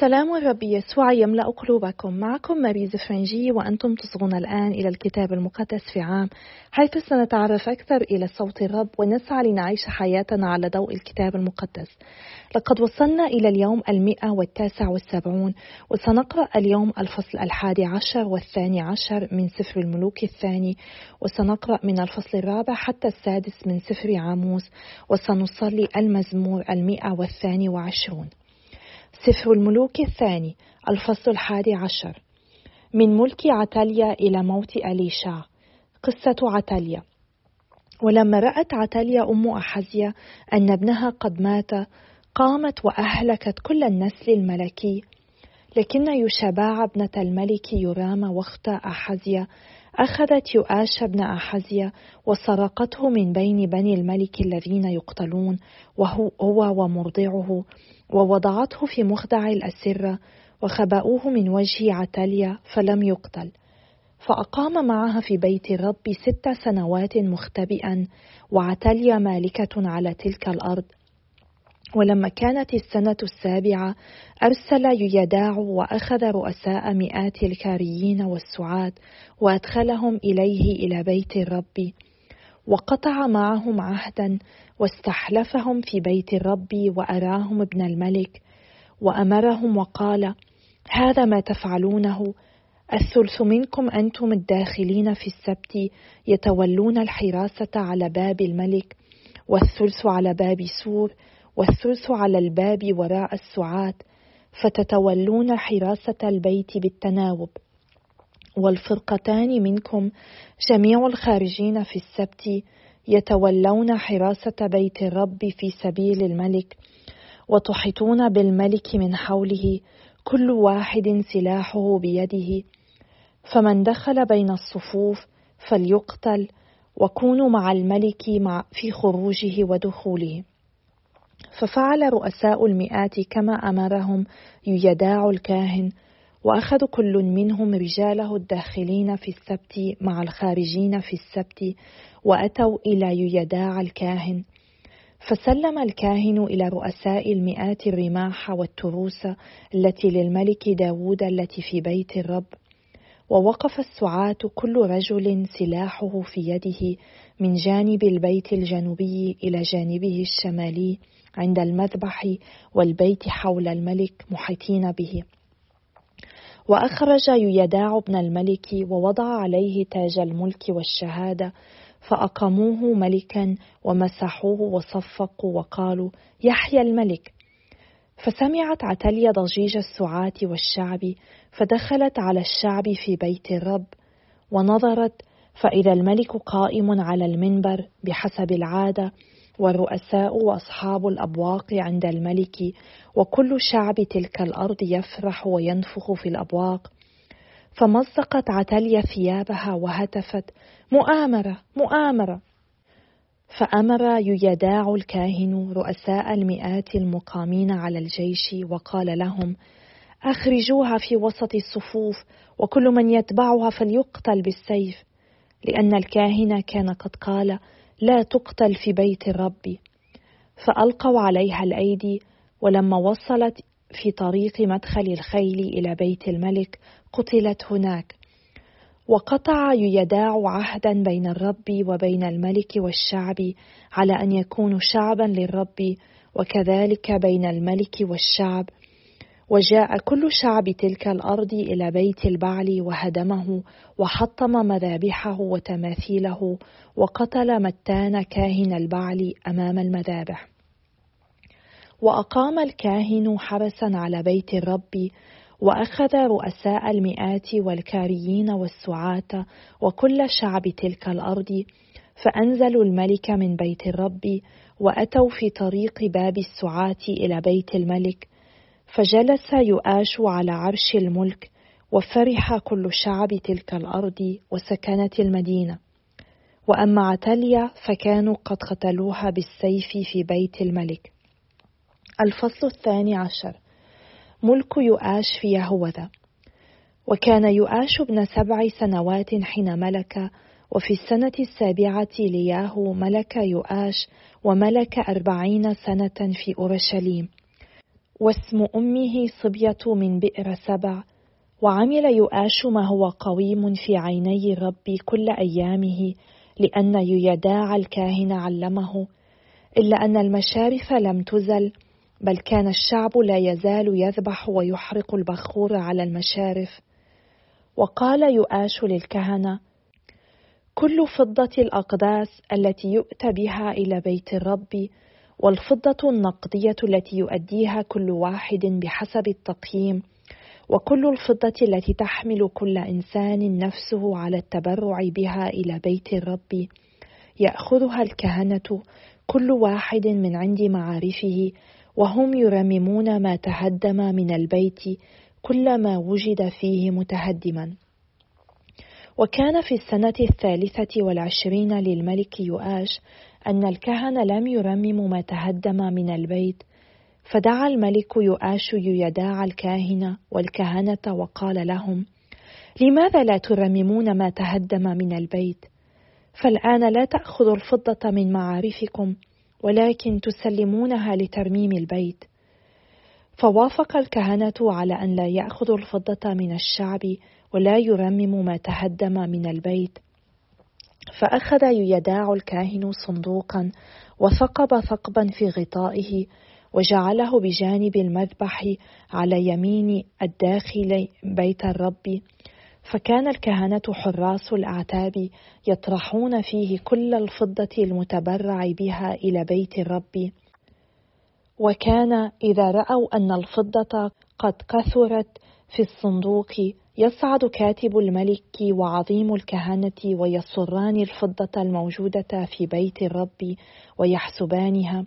سلام الرب يسوع يملأ قلوبكم. معكم ماريز فرنجي وأنتم تصغون الآن إلى الكتاب المقدس في عام حيث سنتعرف أكثر إلى صوت الرب ونسعى لنعيش حياتنا على ضوء الكتاب المقدس. لقد وصلنا إلى اليوم المئة والتاسع والسبعون وسنقرأ اليوم الفصل الحادي عشر والثاني عشر من سفر الملوك الثاني وسنقرأ من الفصل الرابع حتى السادس من سفر عاموس وسنصلي المزمور المئة والثاني وعشرون. سفر الملوك الثاني الفصل الحادي عشر. من ملك عتليا إلى موت أليشع قصة عتليا ولما رأت عتليا أم أحزيا أن ابنها قد مات قامت وأهلكت كل النسل الملكي. لكن يشباع ابنة الملك يرام واخت أحزيا أخذت يؤاش ابن أحزيا وسرقته من بين بني الملك الذين يقتلون وهو هو ومرضعه. ووضعته في مخدع الأسرة وخبأوه من وجه عتليا فلم يقتل. فأقام معها في بيت الرب ست سنوات مختبئا وعتليا مالكة على تلك الأرض. ولما كانت السنة السابعة أرسل يداع وأخذ رؤساء مئات الكاريين والسعاة وأدخلهم إليه إلى بيت الرب. وقطع معهم عهدا واستحلفهم في بيت الرب وأراهم ابن الملك وأمرهم وقال هذا ما تفعلونه؟ الثلث منكم أنتم الداخلين في السبت يتولون الحراسة على باب الملك والثلث على باب سور والثلث على الباب وراء السعاة فتتولون حراسة البيت بالتناوب. والفرقتان منكم جميع الخارجين في السبت يتولون حراسة بيت الرب في سبيل الملك وتحيطون بالملك من حوله كل واحد سلاحه بيده. فمن دخل بين الصفوف فليقتل وكونوا مع الملك مع في خروجه ودخوله. ففعل رؤساء المئات كما أمرهم يداع الكاهن واخذوا كل منهم رجاله الداخلين في السبت مع الخارجين في السبت وأتوا إلى يداع الكاهن. فسلم الكاهن إلى رؤساء المئات الرماح والتروس التي للملك داود التي في بيت الرب. ووقف السعاة كل رجل سلاحه في يده من جانب البيت الجنوبي إلى جانبه الشمالي عند المذبح والبيت حول الملك محيطين به. وأخرج يداع ابن الملك ووضع عليه تاج الملك والشهادة فأقاموه ملكا ومسحوه وصفقوا وقالوا يحيى الملك. فسمعت عتليا ضجيج السعاة والشعب فدخلت على الشعب في بيت الرب ونظرت فإذا الملك قائم على المنبر بحسب العادة والرؤساء وأصحاب الأبواق عند الملك وكل شعب تلك الأرض يفرح وينفخ في الأبواق فمزقت عتليا ثيابها وهتفت. مؤامرة مؤامرة. فأمر يداع الكاهن رؤساء المئات المقامين على الجيش وقال لهم أخرجوها في وسط الصفوف وكل من يتبعها فليقتل بالسيف. لأن الكاهن كان قد قال لا تقتل في بيت الرب. فألقوا عليها الأيدي ولما وصلت في طريق مدخل الخيل إلى بيت الملك قتلت هناك. وقطع يداع عهدا بين الرب وبين الملك والشعب على أن يكونوا شعبا للرب وكذلك بين الملك والشعب. وجاء كل شعب تلك الأرض إلى بيت البعل وهدمه وحطم مذابحه وتماثيله وقتل متان كاهن البعل أمام المذابح. وأقام الكاهن حرسا على بيت الرب وأخذ رؤساء المئات والكاريين والسعاة وكل شعب تلك الأرض فأنزلوا الملك من بيت الرب وأتوا في طريق باب السعاة إلى بيت الملك فجلس يؤاش على عرش الملك وفرح كل شعب تلك الأرض وسكنت المدينة. وأما عتليا فكانوا قد قتلوها بالسيف في بيت الملك. الفصل الثاني عشر. ملك يؤاش في يهوذا وكان يؤاش ابن سبع سنوات حين ملك وفي السنة السابعة لياه ملك يؤاش وملك أربعين سنة في أورشليم. واسم أمه صبية من بئر سبع. وعمل يؤاش ما هو قويم في عيني الرب كل أيامه لأن يداع الكاهن علمه. إلا أن المشارف لم تزل بل كان الشعب لا يزال يذبح ويحرق البخور على المشارف. وقال يؤاش للكهنة كل فضة الأقداس التي يؤتى بها إلى بيت الرب والفضة النقدية التي يؤديها كل واحد بحسب التقييم وكل الفضة التي تحمل كل إنسان نفسه على التبرع بها إلى بيت الرب يأخذها الكهنة كل واحد من عند معارفه وهم يرممون ما تهدم من البيت كلما وجد فيه متهدما. وكان في السنة الثالثة والعشرين للملك يؤاش أن الكهنة لم يرمموا ما تهدم من البيت فدعا الملك يؤاش يداع الكاهنة والكهنة وقال لهم لماذا لا ترممون ما تهدم من البيت؟ فالآن لا تأخذوا الفضة من معارفكم ولكن تسلمونها لترميم البيت. فوافق الكهنة على أن لا يأخذوا الفضة من الشعب ولا يرمموا ما تهدم من البيت. فأخذ يداع الكاهن صندوقا وثقب ثقبا في غطائه وجعله بجانب المذبح على يمين الداخل بيت الرب. فكان الكهنة حراس الأعتاب يطرحون فيه كل الفضة المتبرع بها إلى بيت الرب. وكان إذا رأوا أن الفضة قد كثرت في الصندوق يصعد كاتب الملك وعظيم الكهنة ويصران الفضة الموجودة في بيت الرب ويحسبانها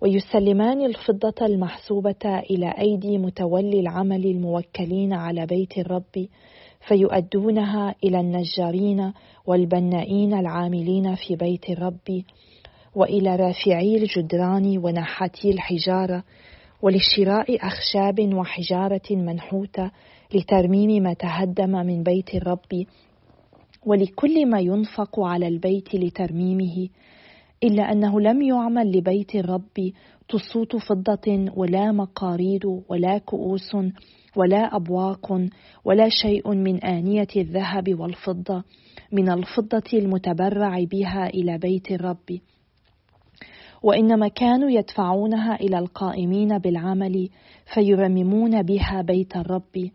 ويسلمان الفضة المحسوبة إلى أيدي متولي العمل الموكلين على بيت الرب. فيؤدونها إلى النجارين والبنائين العاملين في بيت الرب وإلى رافعي الجدران ونحاتي الحجارة ولشراء أخشاب وحجارة منحوتة لترميم ما تهدم من بيت الرب ولكل ما ينفق على البيت لترميمه إلا أنه لم يعمل لبيت الرب تصوت فضة ولا مقاريد ولا كؤوس ولا أبواق ولا شيء من آنية الذهب والفضة من الفضة المتبرع بها إلى بيت الرب. وإنما كانوا يدفعونها إلى القائمين بالعمل فيرممون بها بيت الرب.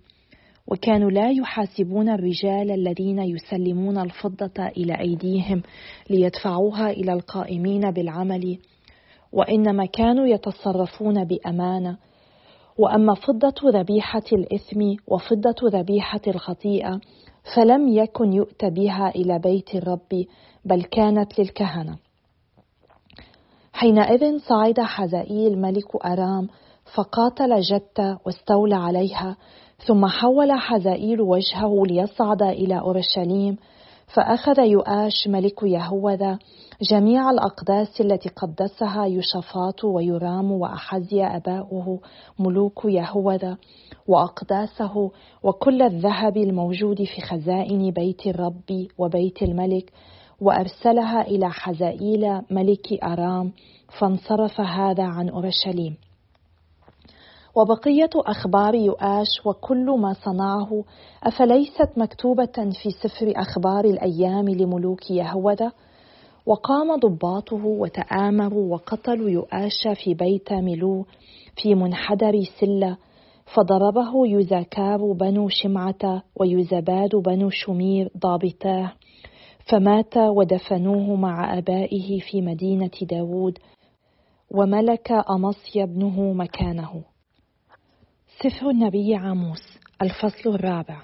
وكانوا لا يحاسبون الرجال الذين يسلمون الفضة إلى أيديهم ليدفعوها إلى القائمين بالعمل. وإنما كانوا يتصرفون بأمانة وأما فضة ذبيحة الإثم وفضة ذبيحة الخطيئة فلم يكن يؤتى بها إلى بيت الرب بل كانت للكهنة. حينئذ صعد حزائيل ملك أرام فقاتل جتة واستولى عليها ثم حول حزائيل وجهه ليصعد إلى أورشليم فأخذ يؤاش ملك يهوذا جميع الأقداس التي قدسها يشفاط ويرام وأحزي أباؤه ملوك يهوذا وأقداسه وكل الذهب الموجود في خزائن بيت الرب وبيت الملك وأرسلها إلى حزائيل ملك أرام فانصرف هذا عن أورشليم. وبقية أخبار يؤاش وكل ما صنعه أفليست مكتوبة في سفر أخبار الأيام لملوك يهوذا؟ وقام ضباطه وتآمروا وقتلوا يؤاش في بيت ملو في منحدر سلة فضربه يزاكار بنو شمعة ويزباد بنو شمير ضابطاه فمات ودفنوه مع أبائه في مدينة داود وملك أمصي ابنه مكانه سفر النبي عاموس الفصل الرابع.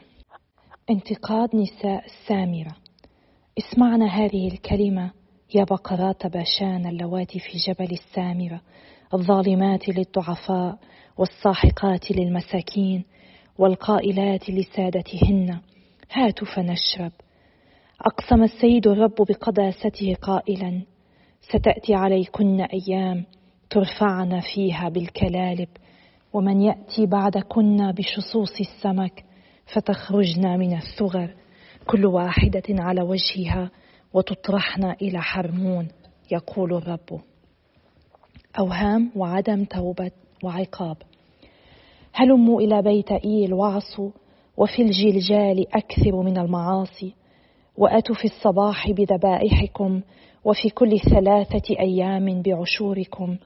انتقاد نساء السامرة. اسمعنا هذه الكلمة يا بقرات باشان اللواتي في جبل السامرة الظالمات للضعفاء والساحقات للمساكين والقائلات لسادتهن. هاتوا فنشرب. أقسم السيد الرب بقداسته قائلا ستأتي عليكن أيام ترفعن فيها بالكلالب ومن يأتي بعدكن بشصوص السمك فتخرجن من الثغر كل واحدة على وجهها وتطرحن إلى حرمون يقول الرب. أوهام وعدم توبة وعقاب. هلموا إلى بيت إيل وعصوا وفي الجلجال أكثر من المعاصي. وأتوا في الصباح بذبائحكم وفي كل ثلاثة أيام بعشوركم.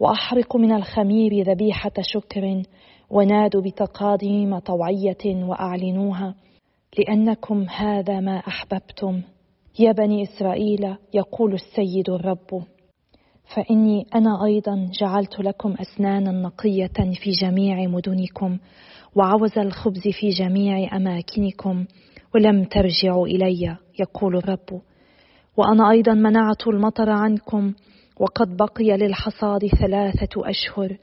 وأحرقوا من الخمير ذبيحة شكر ونادوا بتقاديم طوعية وأعلنوها لأنكم هذا ما أحببتم. يا بني إسرائيل يقول السيد الرب فإني أنا أيضا جعلت لكم أسنانا نقية في جميع مدنكم وعوز الخبز في جميع أماكنكم ولم ترجعوا إلي يقول الرب. وأنا أيضا منعت المطر عنكم وقد بقي للحصاد ثلاثة أشهر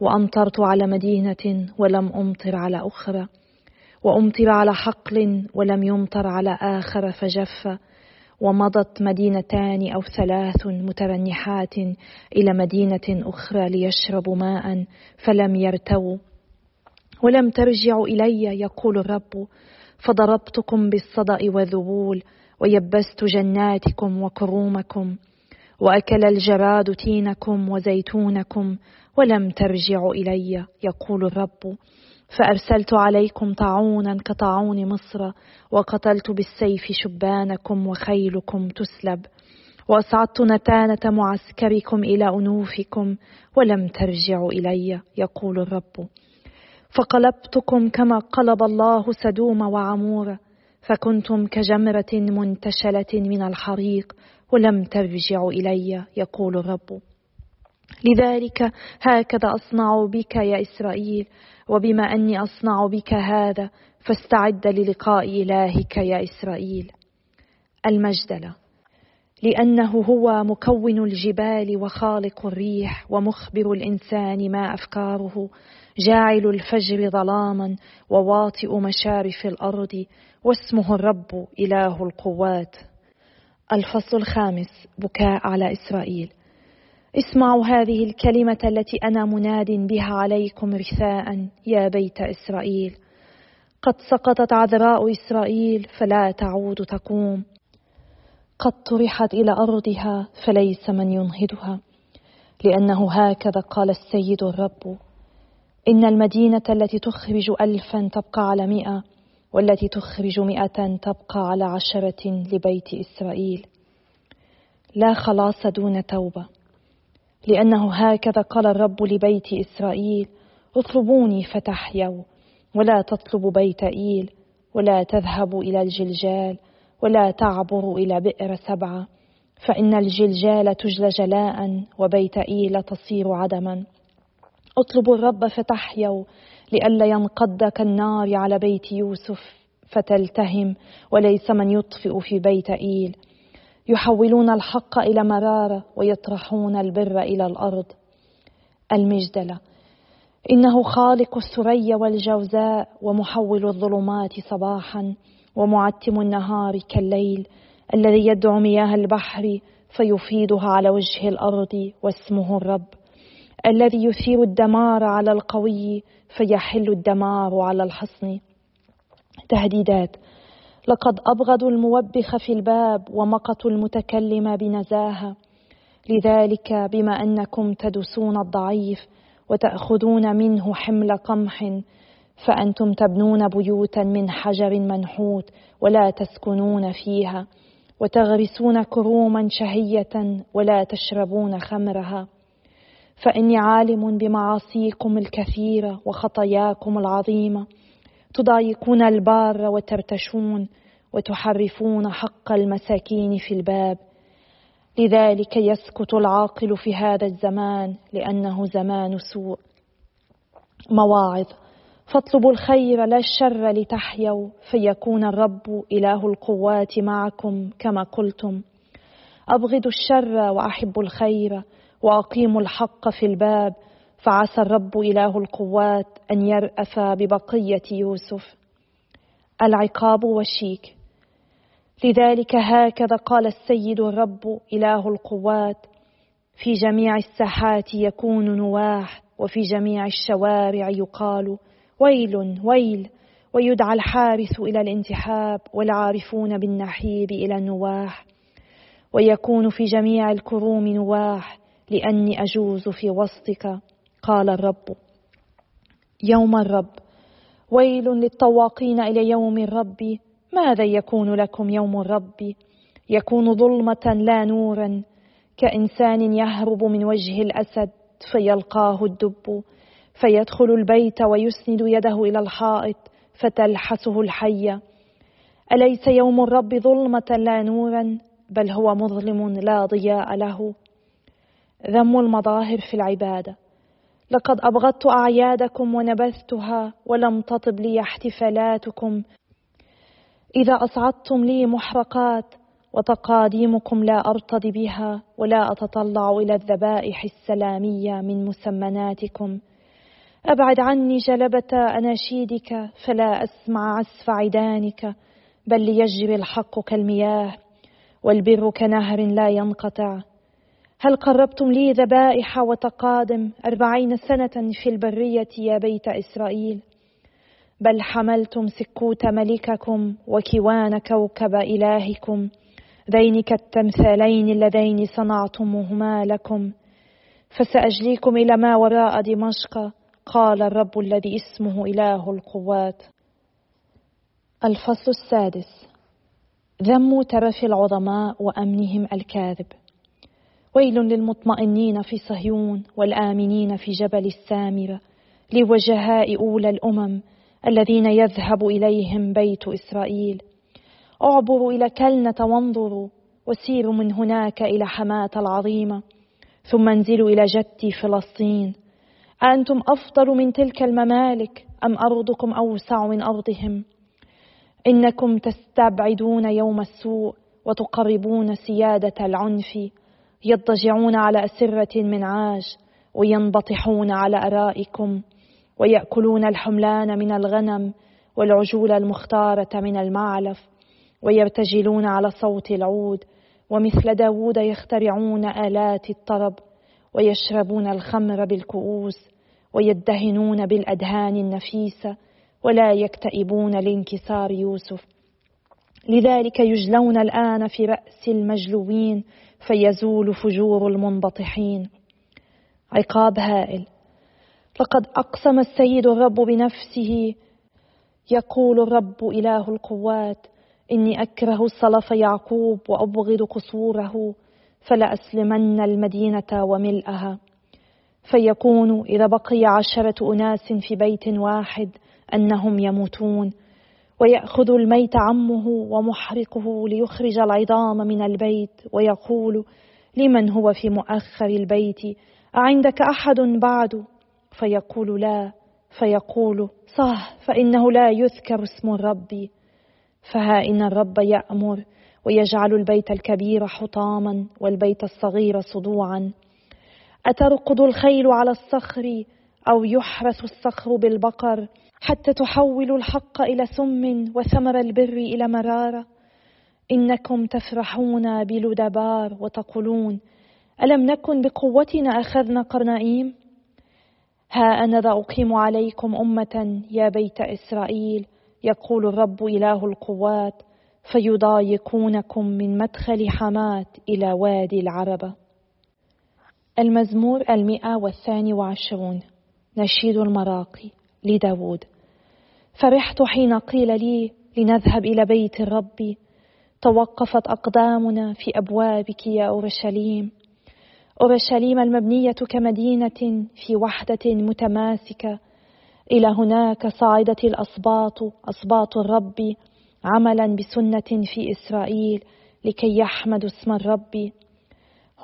وأمطرت على مدينة ولم أمطر على أخرى وأمطر على حقل ولم يمطر على آخر فجف ومضت مدينتان أو ثلاث مترنحات إلى مدينة أخرى ليشربوا ماء فلم يرتووا. ولم ترجعوا إلي يقول الرب فضربتكم بالصدأ والذبول ويبست جناتكم وكرومكم. وأكل الجراد تينكم وزيتونكم ولم ترجعوا إلي يقول الرب. فأرسلت عليكم طاعونا كطاعون مصر وقتلت بالسيف شبانكم وخيلكم تسلب. وأصعدت نتانة معسكركم إلى أنوفكم ولم ترجعوا إلي يقول الرب. فقلبتكم كما قلب الله سدوم وعمور فكنتم كجمرة منتشلة من الحريق ولم ترجعوا إلي يقول الرب. لذلك هكذا أصنع بك يا إسرائيل وبما أني أصنع بك هذا فاستعد للقاء إلهك يا إسرائيل. المجدلة. لأنه هو مكون الجبال وخالق الريح ومخبر الإنسان ما أفكاره جاعل الفجر ظلاما وواطئ مشارف الأرض واسمه الرب إله القوات. الفصل الخامس بكاء على إسرائيل. اسمعوا هذه الكلمة التي أنا مناد بها عليكم رثاء يا بيت إسرائيل. قد سقطت عذراء إسرائيل فلا تعود تقوم. قد طرحت إلى أرضها فليس من ينهضها. لأنه هكذا قال السيد الرب. إن المدينة التي تخرج الفا تبقى على مئة. والتي تخرج مئة تبقى على عشرة لبيت إسرائيل. لا خلاص دون توبة لأنه هكذا قال الرب لبيت إسرائيل اطلبوني فتحيوا ولا تطلبوا بيت إيل ولا تذهبوا إلى الجلجال ولا تعبروا إلى بئر سبعة. فإن الجلجال تجلى جلاء وبيت إيل تصير عدما. اطلبوا الرب فتحيوا لئلا ينقض كالنار على بيت يوسف فتلتهم وليس من يطفئ في بيت إيل. يحولون الحق إلى مرارة ويطرحون البر إلى الأرض. المجدلة. إنه خالق الثريا والجوزاء ومحول الظلمات صباحا ومعتم النهار كالليل الذي يدعو مياه البحر فيفيضها على وجه الأرض واسمه الرب الذي يثير الدمار على القوي فيحل الدمار على الحصن. تهديدات لقد أبغضوا الموبخ في الباب ومقتوا المتكلم بنزاهة. لذلك بما أنكم تدسون الضعيف وتأخذون منه حمل قمح فأنتم تبنون بيوتا من حجر منحوت ولا تسكنون فيها وتغرسون كروما شهية ولا تشربون خمرها. فإني عالم بمعاصيكم الكثيرة وخطاياكم العظيمة. تضايقون البار وترتشون وتحرفون حق المساكين في الباب. لذلك يسكت العاقل في هذا الزمان لأنه زمان سوء. مواعظ. فاطلبوا الخير لا الشر لتحيوا فيكون الرب إله القوات معكم كما قلتم. ابغضوا الشر واحبوا الخير واقيموا الحق في الباب فعسى الرب إله القوات أن يرأف ببقية يوسف. العقاب والشيك. لذلك هكذا قال السيد الرب إله القوات في جميع الساحات يكون نواح وفي جميع الشوارع يقال ويل ويل. ويدعى الحارث إلى الانتحاب والعارفون بالنحيب إلى النواح. ويكون في جميع الكروم نواح لأني أجوز في وسطك قال الرب. يوم الرب. ويل للطواقين إلى يوم الرب. ماذا يكون لكم يوم الرب؟ يكون ظلمة لا نورا. كإنسان يهرب من وجه الأسد فيلقاه الدب. فيدخل البيت ويسند يده إلى الحائط فتلحسه الحية أليس يوم الرب ظلمة لا نورا؟ بل هو مظلم لا ضياء له. ذم المظاهر في العبادة. لقد أبغضت أعيادكم ونبذتها ولم تطب لي احتفالاتكم. إذا أصعدتم لي محرقات وتقاديمكم لا أرتضي بها ولا أتطلع إلى الذبائح السلامية من مسمناتكم. أبعد عني جلبة أناشيدك فلا أسمع عزف عدانك بل ليجري الحق كالمياه والبر كنهر لا ينقطع. هل قربتم لي ذبائح وتقادم أربعين سنة في البرية يا بيت إسرائيل؟ بل حملتم سكوت ملككم وكوان كوكب إلهكم ذين كالتمثالين اللذين صنعتموهما لكم. فسأجليكم إلى ما وراء دمشق قال الرب الذي اسمه إله القوات. الفصل السادس. ذم ترف العظماء وأمنهم الكاذب. ويل للمطمئنين في صهيون والآمنين في جبل السامرة لوجهاء أولى الأمم الذين يذهب إليهم بيت إسرائيل. اعبروا إلى كلنة وانظروا وسيروا من هناك إلى حماة العظيمة ثم انزلوا إلى جتي فلسطين. أأنتم أفضل من تلك الممالك أم أرضكم أوسع من أرضهم؟ إنكم تستبعدون يوم السوء وتقربون سيادة العنف يضجعون على أسرة من عاج وينبطحون على أرائكم ويأكلون الحملان من الغنم والعجول المختارة من المعلف ويرتجلون على صوت العود ومثل داود يخترعون آلات الطرب ويشربون الخمر بالكؤوس ويدهنون بالأدهان النفيسة ولا يكتئبون لانكسار يوسف. لذلك يجلون الآن في رأس المجلوين فيزول فجور المنبطحين. عقاب هائل. لقد أقسم السيد الرب بنفسه. يقول الرب إله القوات إني أكره صلف يعقوب وأبغض قصوره فلأسلمن المدينة وملئها فيكون إذا بقي عشرة أناس في بيت واحد أنهم يموتون. ويأخذ الميت عمه ومحرقه ليخرج العظام من البيت ويقول لمن هو في مؤخر البيت أعندك أحد بعد؟ فيقول لا فيقول صح فإنه لا يذكر اسم الرب. فها إن الرب يأمر ويجعل البيت الكبير حطاما والبيت الصغير صدوعا. أترقد الخيل على الصخر أو يحرس الصخر بالبقر؟ حتى تحولوا الحق إلى سم وثمر البر إلى مرارة. إنكم تفرحون بلدبار وتقولون ألم نكن بقوتنا أخذنا قرنائيم؟ ها أنا ذا أقيم عليكم أمة يا بيت إسرائيل يقول الرب إله القوات فيضايقونكم من مدخل حمات إلى وادي العربة. المزمور المئة والثاني وعشرون نشيد المراقي. لداود. فرحت حين قيل لي لنذهب إلى بيت الرب. توقفت أقدامنا في أبوابك يا أورشليم. أورشليم المبنية كمدينة في وحدة متماسكة. إلى هناك صعدت الأسباط أسباط الرب عملا بسنة في إسرائيل لكي يحمدوا اسم الرب.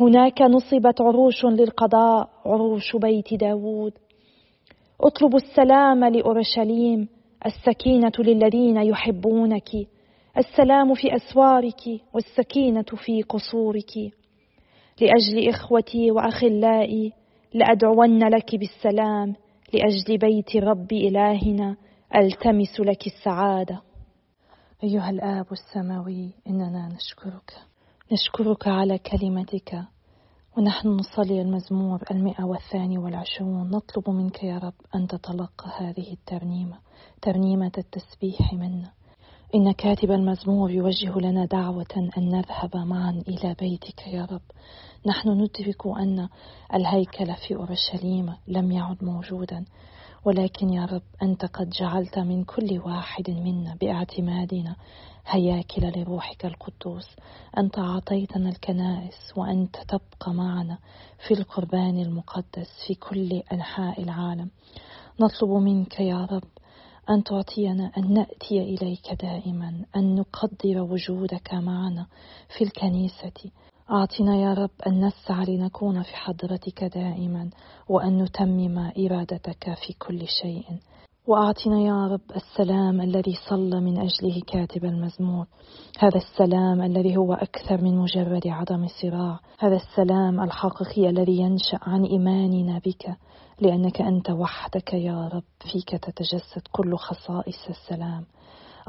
هناك نصبت عروش للقضاء عروش بيت داود. اطلبوا السلام لأورشليم السكينة للذين يحبونك السلام في أسوارك والسكينة في قصورك. لأجل إخوتي وأخلائي لأدعون لك بالسلام لأجل بيت رب إلهنا ألتمس لك السعادة. أيها الآب السماوي إننا نشكرك. نشكرك على كلمتك. ونحن نصلي المزمور المئة والثاني والعشرون. نطلب منك يا رب أن تتلقى هذه الترنيمة ترنيمة التسبيح منا. إن كاتب المزمور يوجه لنا دعوة أن نذهب معا إلى بيتك يا رب. نحن ندرك أن الهيكل في أورشليم لم يعد موجودا. ولكن يا رب أنت قد جعلت من كل واحد منا باعتمادنا هياكل لروحك القدوس. أنت أعطيتنا الكنائس وأنت تبقى معنا في القربان المقدس في كل أنحاء العالم. نطلب منك يا رب أن تعطينا أن نأتي إليك دائما أن نقدر وجودك معنا في الكنيسة أعطنا يا رب أن نسعى لنكون في حضرتك دائما وأن نتمم إرادتك في كل شيء. وأعطنا يا رب السلام الذي صلى من أجله كاتب المزمور. هذا السلام الذي هو أكثر من مجرد عدم صراع. هذا السلام الحقيقي الذي ينشأ عن إيماننا بك لأنك أنت وحدك يا رب فيك تتجسد كل خصائص السلام.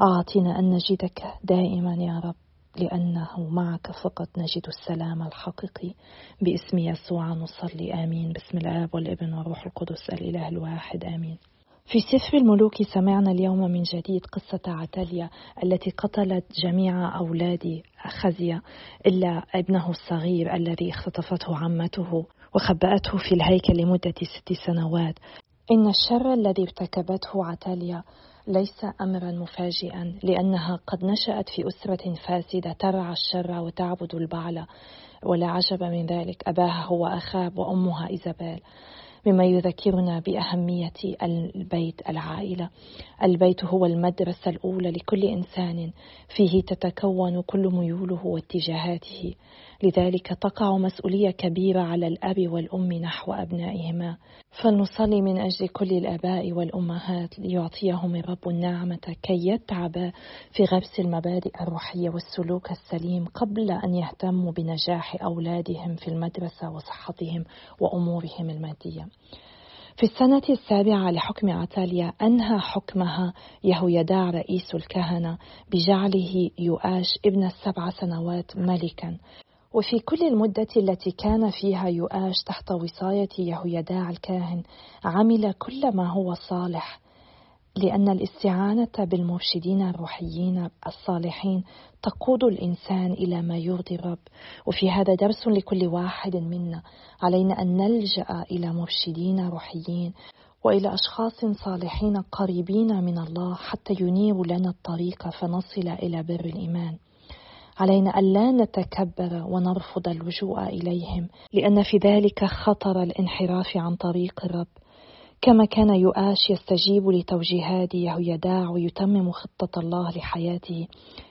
أعطنا أن نجدك دائما يا رب. لأنه معك فقط نجد السلام الحقيقي. باسم يسوع نصلي آمين. باسم الآب والابن والروح القدس الإله الواحد آمين. في سفر الملوك سمعنا اليوم من جديد قصة عتاليا التي قتلت جميع أولاد خزية إلا ابنه الصغير الذي اختطفته عمته وخبأته في الهيكل لمدة ست سنوات. إن الشر الذي ارتكبته عتاليا ليس امرا مفاجئا لأنها قد نشأت في أسرة فاسدة ترعى الشر وتعبد البعل ولا عجب من ذلك. أباها هو اخاب وأمها إيزابيل مما يذكرنا بأهمية البيت العائلة. البيت هو المدرسة الأولى لكل إنسان فيه تتكون كل ميوله واتجاهاته. لذلك تقع مسؤولية كبيرة على الأب والأم نحو أبنائهما. فلنصلي من أجل كل الآباء والأمهات ليعطيهم الرب النعمة كي يتعبا في غرس المبادئ الروحية والسلوك السليم قبل أن يهتموا بنجاح أولادهم في المدرسة وصحتهم وأمورهم المادية. في السنة السابعة لحكم عتاليا أنهى حكمها يهويداع رئيس الكهنة بجعله يؤاش ابن السبع سنوات ملكا. وفي كل المدة التي كان فيها يؤاش تحت وصاية يهويداع الكاهن عمل كل ما هو صالح لأن الاستعانة بالمرشدين الروحيين الصالحين تقود الإنسان إلى ما يرضي الرب. وفي هذا درس لكل واحد منا علينا أن نلجأ إلى مرشدين روحيين وإلى أشخاص صالحين قريبين من الله حتى ينيروا لنا الطريق فنصل إلى بر الإيمان. علينا ألا نتكبر ونرفض اللجوء إليهم لأن في ذلك خطر الانحراف عن طريق الرب. كما كان يؤاش يستجيب لتوجيهات يهويداع ويتمم خطة الله لحياته.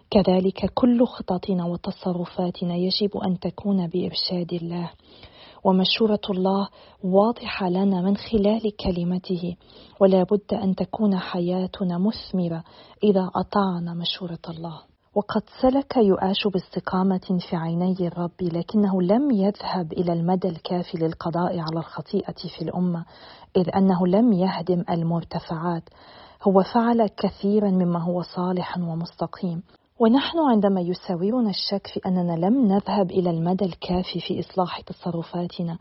كذلك كل خططنا وتصرفاتنا يجب أن تكون بإرشاد الله. ومشورة الله واضحة لنا من خلال كلمته. ولا بد أن تكون حياتنا مثمرة إذا أطعنا مشورة الله. وقد سلك يؤاش باستقامة في عيني الرب لكنه لم يذهب إلى المدى الكافي للقضاء على الخطيئة في الأمة إذ أنه لم يهدم المرتفعات. هو فعل كثيرا مما هو صالح ومستقيم. ونحن عندما يساورنا الشك في أننا لم نذهب إلى المدى الكافي في إصلاح تصرفاتنا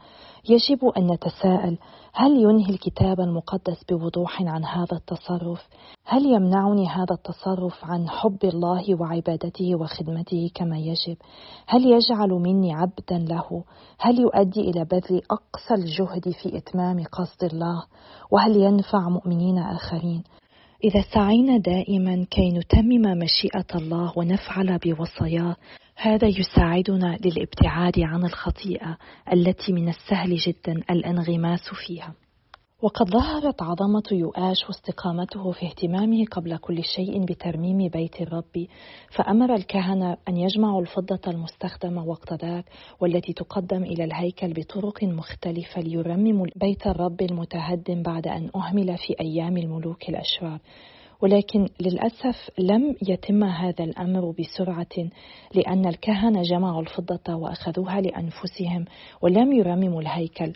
يجب أن نتساءل هل ينهي الكتاب المقدس بوضوح عن هذا التصرف؟ هل يمنعني هذا التصرف عن حب الله وعبادته وخدمته كما يجب؟ هل يجعل مني عبدا له؟ هل يؤدي إلى بذل أقصى الجهد في إتمام قصد الله؟ وهل ينفع مؤمنين آخرين؟ إذا سعينا دائما كي نتمم مشيئة الله ونفعل بوصاياه هذا يساعدنا للابتعاد عن الخطيئة التي من السهل جدا الأنغماس فيها. وقد ظهرت عظمة يؤاش واستقامته في اهتمامه قبل كل شيء بترميم بيت الرب فأمر الكهنة أن يجمعوا الفضة المستخدمة وقت ذاك والتي تقدم إلى الهيكل بطرق مختلفة ليرمموا بيت الرب المتهدم بعد أن أهمل في أيام الملوك الأشرار. ولكن للأسف لم يتم هذا الأمر بسرعة لأن الكهنة جمعوا الفضة وأخذوها لأنفسهم ولم يرمموا الهيكل.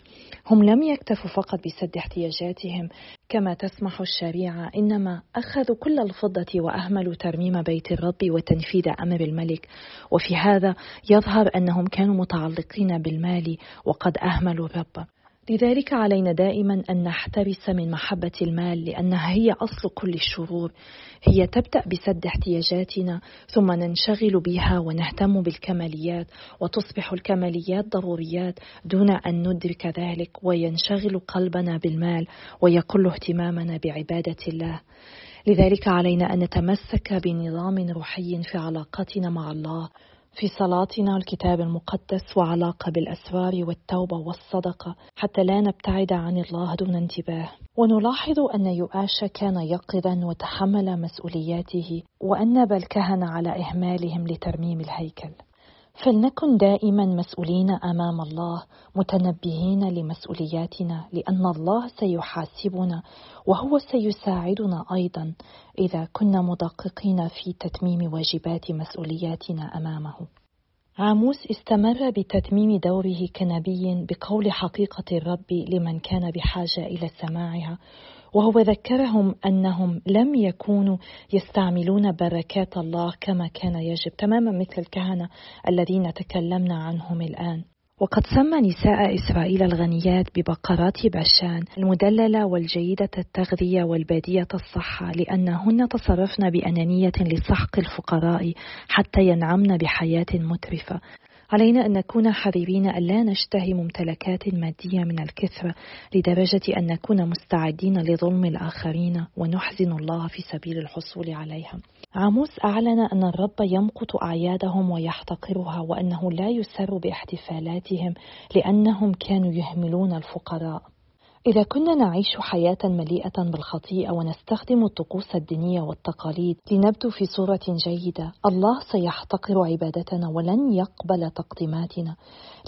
هم لم يكتفوا فقط بسد احتياجاتهم. كما تسمح الشريعة إنما أخذوا كل الفضة وأهملوا ترميم بيت الرب وتنفيذ أمر الملك. وفي هذا يظهر أنهم كانوا متعلقين بالمال وقد أهملوا الرب. لذلك علينا دائما أن نحترس من محبة المال لأنها هي أصل كل الشرور. هي تبدأ بسد احتياجاتنا ثم ننشغل بها ونهتم بالكماليات وتصبح الكماليات ضروريات دون أن ندرك ذلك وينشغل قلبنا بالمال ويقل اهتمامنا بعبادة الله. لذلك علينا أن نتمسك بنظام روحي في علاقتنا مع الله. في صلاتنا الكتاب المقدس وعلاقة بالأسرار والتوبة والصدقة حتى لا نبتعد عن الله دون انتباه. ونلاحظ أن يؤاش كان يقظا وتحمل مسؤولياته وأنب الكهنة على إهمالهم لترميم الهيكل. فلنكن دائما مسؤولين أمام الله متنبهين لمسؤولياتنا لأن الله سيحاسبنا وهو سيساعدنا أيضا. إذا كنا مدققين في تتميم واجبات مسؤولياتنا أمامه. عاموس استمر بتتميم دوره كنبي بقول حقيقة الرب لمن كان بحاجة إلى سماعها وهو ذكرهم أنهم لم يكونوا يستعملون بركات الله كما كان يجب تماما مثل الكهنة الذين تكلمنا عنهم الآن. وقد سمى نساء إسرائيل الغنيات ببقرات بشان المدللة والجيدة التغذية والبادية الصحة لأنهن تصرفن بأنانية لسحق الفقراء حتى ينعمن بحياة مترفة. علينا أن نكون حذرين ألا نشتهي ممتلكات مادية من الكثرة لدرجة أن نكون مستعدين لظلم الآخرين ونحزن الله في سبيل الحصول عليها. عاموس أعلن أن الرب يمقت أعيادهم ويحتقرها وأنه لا يسر باحتفالاتهم لأنهم كانوا يهملون الفقراء. إذا كنا نعيش حياة مليئة بالخطيئة ونستخدم الطقوس الدينية والتقاليد لنبدو في صورة جيدة، الله سيحتقر عبادتنا ولن يقبل تقديماتنا،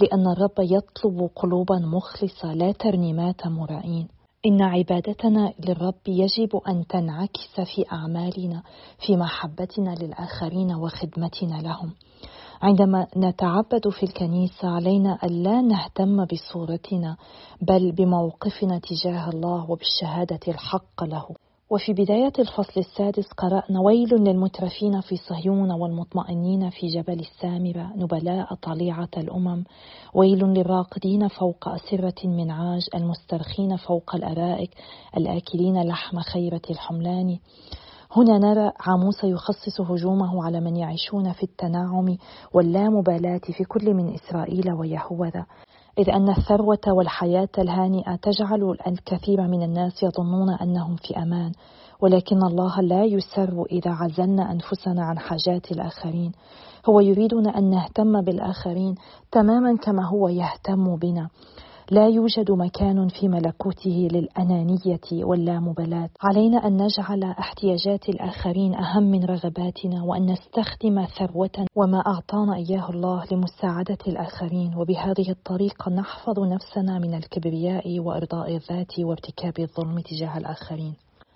لأن الرب يطلب قلوبا مخلصة لا ترنيمات مرائين. إن عبادتنا للرب يجب أن تنعكس في أعمالنا، في محبتنا للآخرين وخدمتنا لهم. عندما نتعبد في الكنيسة علينا ألا نهتم بصورتنا بل بموقفنا تجاه الله وبالشهادة الحق له. وفي بداية الفصل السادس قرأنا ويل للمترفين في صهيون والمطمئنين في جبل السامرة نبلاء طليعة الأمم. ويل للراقدين فوق أسرة من عاج المسترخين فوق الأرائك الآكلين لحم خيرة الحملان. هنا نرى عاموس يخصص هجومه على من يعيشون في التناعم واللامبالاة في كل من إسرائيل ويهوذا إذ أن الثروة والحياة الهانئة تجعل الكثير من الناس يظنون أنهم في أمان ولكن الله لا يسر إذا عزلنا أنفسنا عن حاجات الآخرين. هو يريدنا أن نهتم بالآخرين تماما كما هو يهتم بنا. لا يوجد مكان في ملكوته للأنانية واللامبالاة. علينا أن نجعل احتياجات الآخرين أهم من رغباتنا وأن نستخدم ثروة وما أعطانا إياه الله لمساعدة الآخرين. وبهذه الطريقة نحفظ نفسنا من الكبرياء وإرضاء الذات وارتكاب الظلم تجاه الآخرين.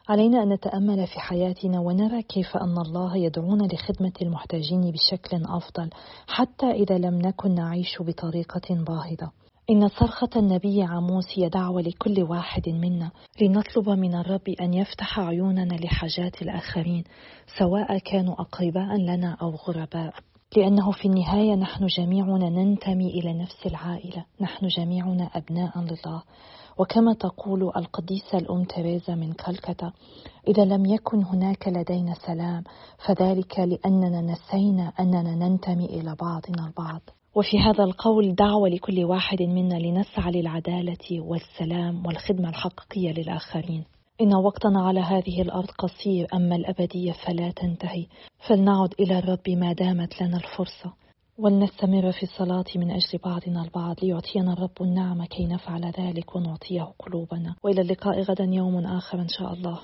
علينا أن نتأمل في حياتنا ونرى كيف أن الله يدعونا لخدمة المحتاجين بشكل أفضل حتى إذا لم نكن نعيش بطريقة باهظة. إن صرخة النبي عاموس هي دعوة لكل واحد منا لنطلب من الرب أن يفتح عيوننا لحاجات الآخرين سواء كانوا أقرباء لنا أو غرباء. لأنه في النهاية نحن جميعنا ننتمي إلى نفس العائلة نحن جميعنا أبناء لله وكما تقول القديسة الأم تريزا من كلكتا إذا لم يكن هناك لدينا سلام فذلك لأننا نسينا أننا ننتمي إلى بعضنا البعض. وفي هذا القول دعوة لكل واحد منا لنسعى للعدالة والسلام والخدمة الحقيقية للآخرين. إن وقتنا على هذه الأرض قصير أما الأبدية فلا تنتهي، فلنعد إلى الرب ما دامت لنا الفرصة. ولنستمر في الصلاة من أجل بعضنا البعض ليعطينا الرب النعمة كي نفعل ذلك ونعطيه قلوبنا وإلى اللقاء غدا يوم آخر إن شاء الله